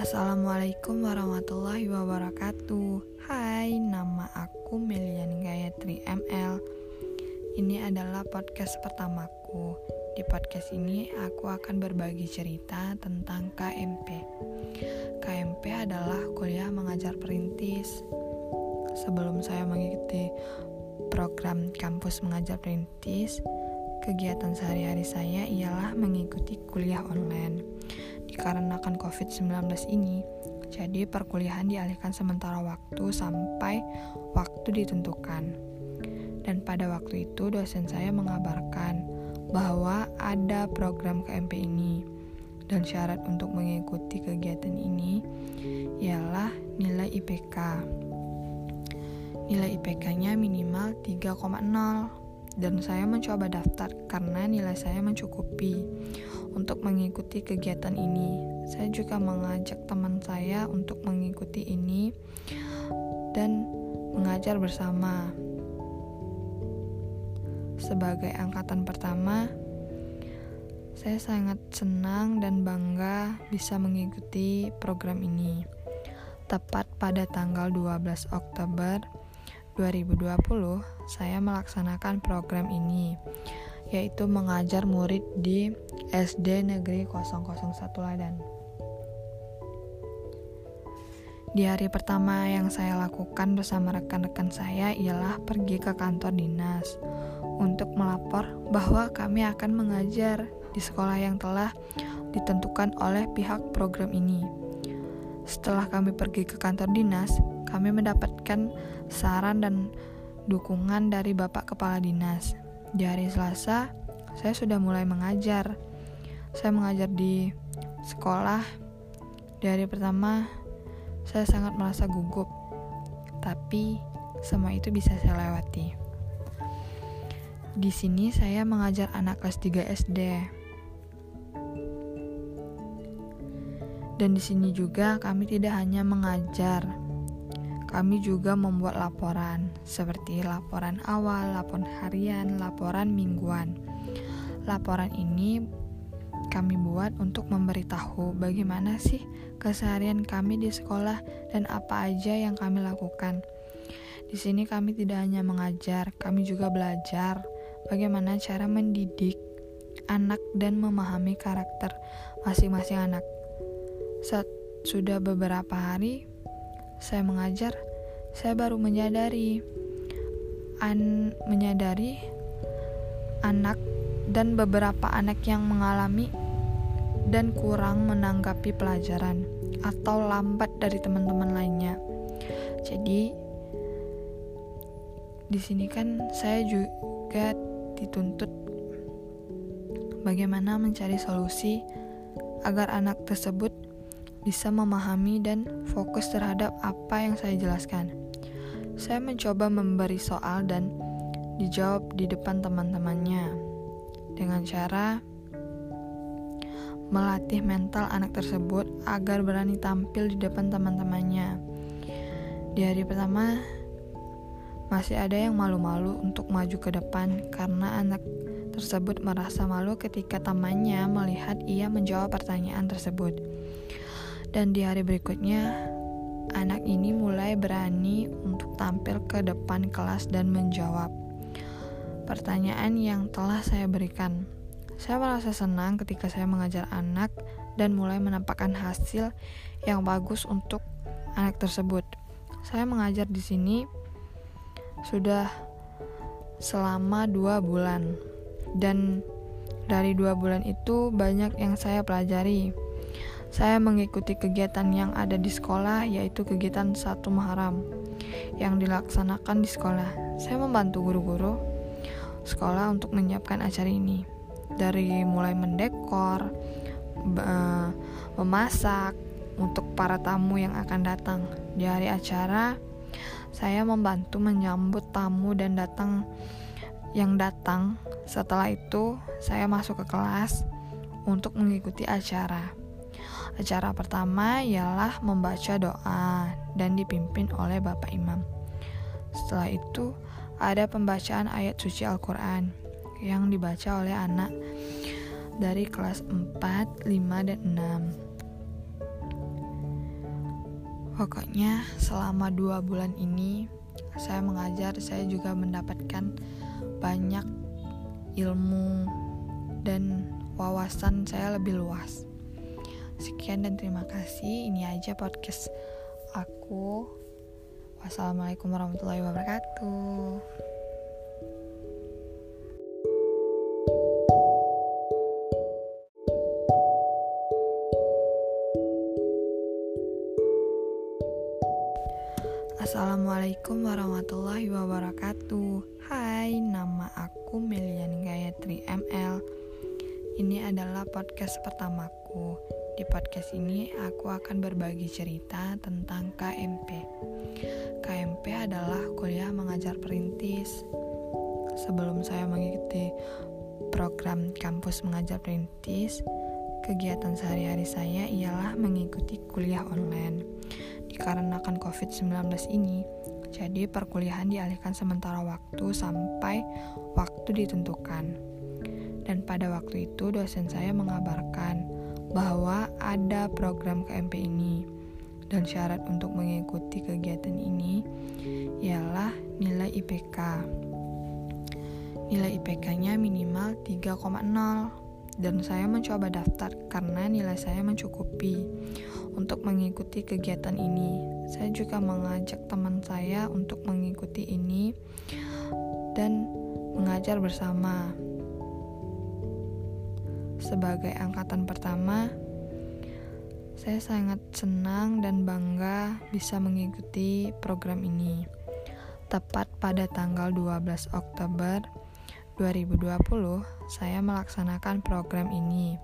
Assalamualaikum warahmatullahi wabarakatuh. Hai, nama aku Melian Gayatri ML Ini adalah podcast pertamaku. Di podcast ini aku akan berbagi cerita tentang KMP KMP adalah kuliah mengajar perintis. Sebelum saya mengikuti program kampus mengajar perintis Kegiatan sehari-hari saya ialah mengikuti kuliah online dikarenakan COVID-19 ini, jadi perkuliahan dialihkan sementara waktu sampai waktu ditentukan. Dan pada waktu itu dosen saya mengabarkan bahwa ada program KMP ini dan syarat untuk mengikuti kegiatan ini ialah nilai IPK. Nilai IPK-nya minimal 3,0 dan saya mencoba daftar karena nilai saya mencukupi untuk mengikuti kegiatan ini. Saya juga mengajak teman saya untuk mengikuti ini dan mengajar bersama. Sebagai angkatan pertama, saya sangat senang dan bangga bisa mengikuti program ini. Tepat pada tanggal 12 Oktober 2020, saya melaksanakan program ini yaitu mengajar murid di SD Negeri 001 Ladan. Di hari pertama yang saya lakukan bersama rekan-rekan saya ialah pergi ke kantor dinas untuk melapor bahwa kami akan mengajar di sekolah yang telah ditentukan oleh pihak program ini. Setelah kami pergi ke kantor dinas, kami mendapatkan saran dan dukungan dari Bapak Kepala Dinas di hari Selasa, saya sudah mulai mengajar. Saya mengajar di sekolah. Di hari pertama, saya sangat merasa gugup. Tapi, semua itu bisa saya lewati. Di sini saya mengajar anak kelas 3 SD. Dan di sini juga kami tidak hanya mengajar, kami juga membuat laporan, seperti laporan awal, laporan harian, laporan mingguan. Laporan ini kami buat untuk memberitahu bagaimana sih keseharian kami di sekolah dan apa aja yang kami lakukan. Di sini kami tidak hanya mengajar, kami juga belajar bagaimana cara mendidik anak dan memahami karakter masing-masing anak. Saat sudah beberapa hari, saya mengajar, saya baru menyadari an menyadari anak dan beberapa anak yang mengalami dan kurang menanggapi pelajaran atau lambat dari teman-teman lainnya. Jadi di sini kan saya juga dituntut bagaimana mencari solusi agar anak tersebut bisa memahami dan fokus terhadap apa yang saya jelaskan. Saya mencoba memberi soal dan dijawab di depan teman-temannya dengan cara melatih mental anak tersebut agar berani tampil di depan teman-temannya. Di hari pertama, masih ada yang malu-malu untuk maju ke depan karena anak tersebut merasa malu ketika temannya melihat ia menjawab pertanyaan tersebut. Dan di hari berikutnya, anak ini mulai berani untuk tampil ke depan kelas dan menjawab pertanyaan yang telah saya berikan. Saya merasa senang ketika saya mengajar anak dan mulai menampakkan hasil yang bagus untuk anak tersebut. Saya mengajar di sini sudah selama dua bulan, dan dari dua bulan itu banyak yang saya pelajari. Saya mengikuti kegiatan yang ada di sekolah, yaitu kegiatan satu Muharram yang dilaksanakan di sekolah. Saya membantu guru-guru sekolah untuk menyiapkan acara ini, dari mulai mendekor, memasak untuk para tamu yang akan datang di hari acara. Saya membantu menyambut tamu dan datang yang datang. Setelah itu, saya masuk ke kelas untuk mengikuti acara. Acara pertama ialah membaca doa dan dipimpin oleh Bapak Imam. Setelah itu, ada pembacaan ayat suci Al-Quran yang dibaca oleh anak dari kelas 4, 5, dan 6. Pokoknya selama dua bulan ini saya mengajar, saya juga mendapatkan banyak ilmu dan wawasan saya lebih luas. Sekian dan terima kasih. Ini aja podcast aku. Wassalamualaikum warahmatullahi wabarakatuh. Assalamualaikum warahmatullahi wabarakatuh Hai, nama aku Melian Gayatri ML Ini adalah podcast pertamaku Di podcast ini aku akan berbagi cerita tentang KMP KMP adalah kuliah mengajar perintis. Sebelum saya mengikuti program kampus mengajar perintis Kegiatan sehari-hari saya ialah mengikuti kuliah online. Dikarenakan COVID-19 ini, jadi perkuliahan dialihkan sementara waktu sampai waktu ditentukan. Dan pada waktu itu dosen saya mengabarkan bahwa ada program KMP ini dan syarat untuk mengikuti kegiatan ini ialah nilai IPK. Nilai IPK-nya minimal 3,0 dan saya mencoba daftar karena nilai saya mencukupi untuk mengikuti kegiatan ini. Saya juga mengajak teman saya untuk mengikuti ini dan mengajar bersama. Sebagai angkatan pertama, saya sangat senang dan bangga bisa mengikuti program ini. Tepat pada tanggal 12 Oktober 2020, saya melaksanakan program ini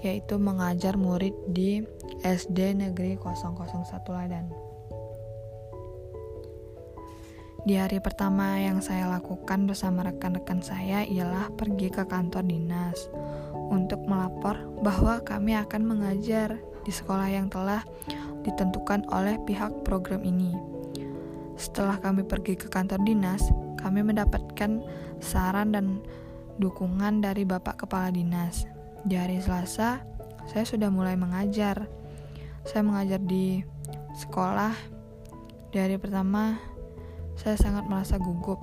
yaitu mengajar murid di SD Negeri 001 Ladan. Di hari pertama yang saya lakukan bersama rekan-rekan saya ialah pergi ke kantor dinas untuk melapor bahwa kami akan mengajar di sekolah yang telah ditentukan oleh pihak program ini. Setelah kami pergi ke kantor dinas, kami mendapatkan saran dan dukungan dari Bapak Kepala Dinas di hari Selasa, saya sudah mulai mengajar. Saya mengajar di sekolah. Di hari pertama, saya sangat merasa gugup.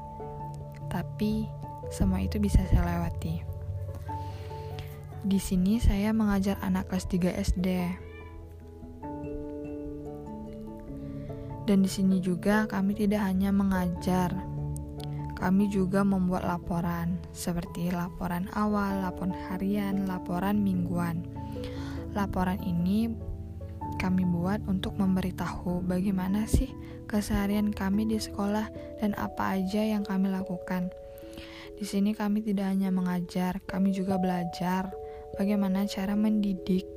Tapi, semua itu bisa saya lewati. Di sini saya mengajar anak kelas 3 SD. Dan di sini juga kami tidak hanya mengajar, kami juga membuat laporan, seperti laporan awal, laporan harian, laporan mingguan. Laporan ini kami buat untuk memberitahu bagaimana sih keseharian kami di sekolah dan apa aja yang kami lakukan. Di sini kami tidak hanya mengajar, kami juga belajar bagaimana cara mendidik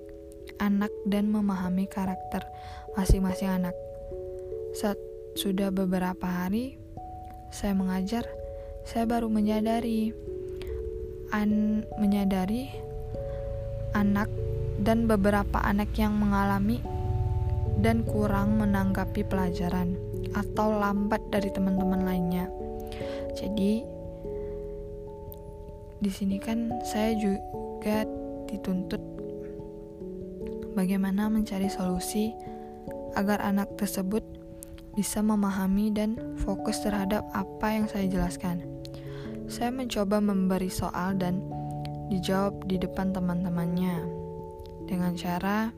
anak dan memahami karakter masing-masing anak. Saat sudah beberapa hari, saya mengajar, saya baru menyadari an menyadari anak dan beberapa anak yang mengalami dan kurang menanggapi pelajaran atau lambat dari teman-teman lainnya. Jadi di sini kan saya juga dituntut bagaimana mencari solusi agar anak tersebut bisa memahami dan fokus terhadap apa yang saya jelaskan. Saya mencoba memberi soal dan dijawab di depan teman-temannya dengan cara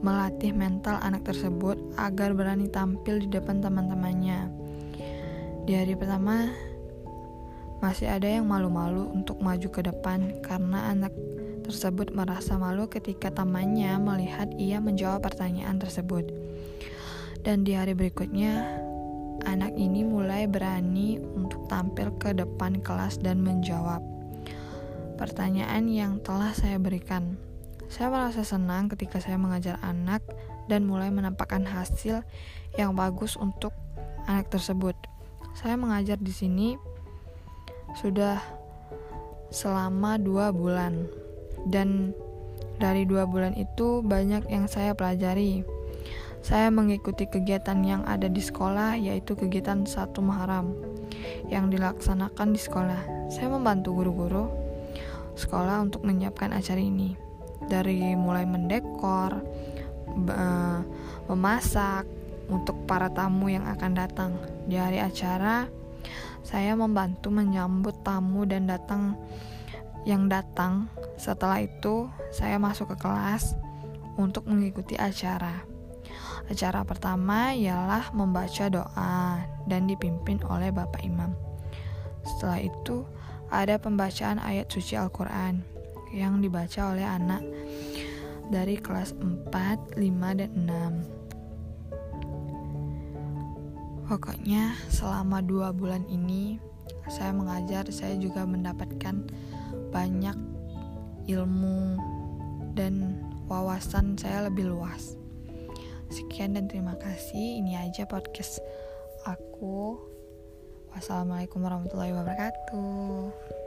melatih mental anak tersebut agar berani tampil di depan teman-temannya. Di hari pertama, masih ada yang malu-malu untuk maju ke depan karena anak tersebut merasa malu ketika temannya melihat ia menjawab pertanyaan tersebut. Dan di hari berikutnya, anak ini mulai berani untuk tampil ke depan kelas dan menjawab pertanyaan yang telah saya berikan. Saya merasa senang ketika saya mengajar anak dan mulai menampakkan hasil yang bagus untuk anak tersebut. Saya mengajar di sini sudah selama dua bulan, dan dari dua bulan itu banyak yang saya pelajari. Saya mengikuti kegiatan yang ada di sekolah, yaitu kegiatan satu Muharram yang dilaksanakan di sekolah. Saya membantu guru-guru sekolah untuk menyiapkan acara ini, dari mulai mendekor, uh, memasak untuk para tamu yang akan datang. Di hari acara, saya membantu menyambut tamu dan datang yang datang. Setelah itu, saya masuk ke kelas untuk mengikuti acara. Acara pertama ialah membaca doa dan dipimpin oleh Bapak Imam. Setelah itu, ada pembacaan ayat suci Al-Quran yang dibaca oleh anak dari kelas 4, 5, dan 6. Pokoknya selama dua bulan ini saya mengajar, saya juga mendapatkan banyak ilmu dan wawasan saya lebih luas. Sekian dan terima kasih. Ini aja podcast aku. Wassalamualaikum warahmatullahi wabarakatuh.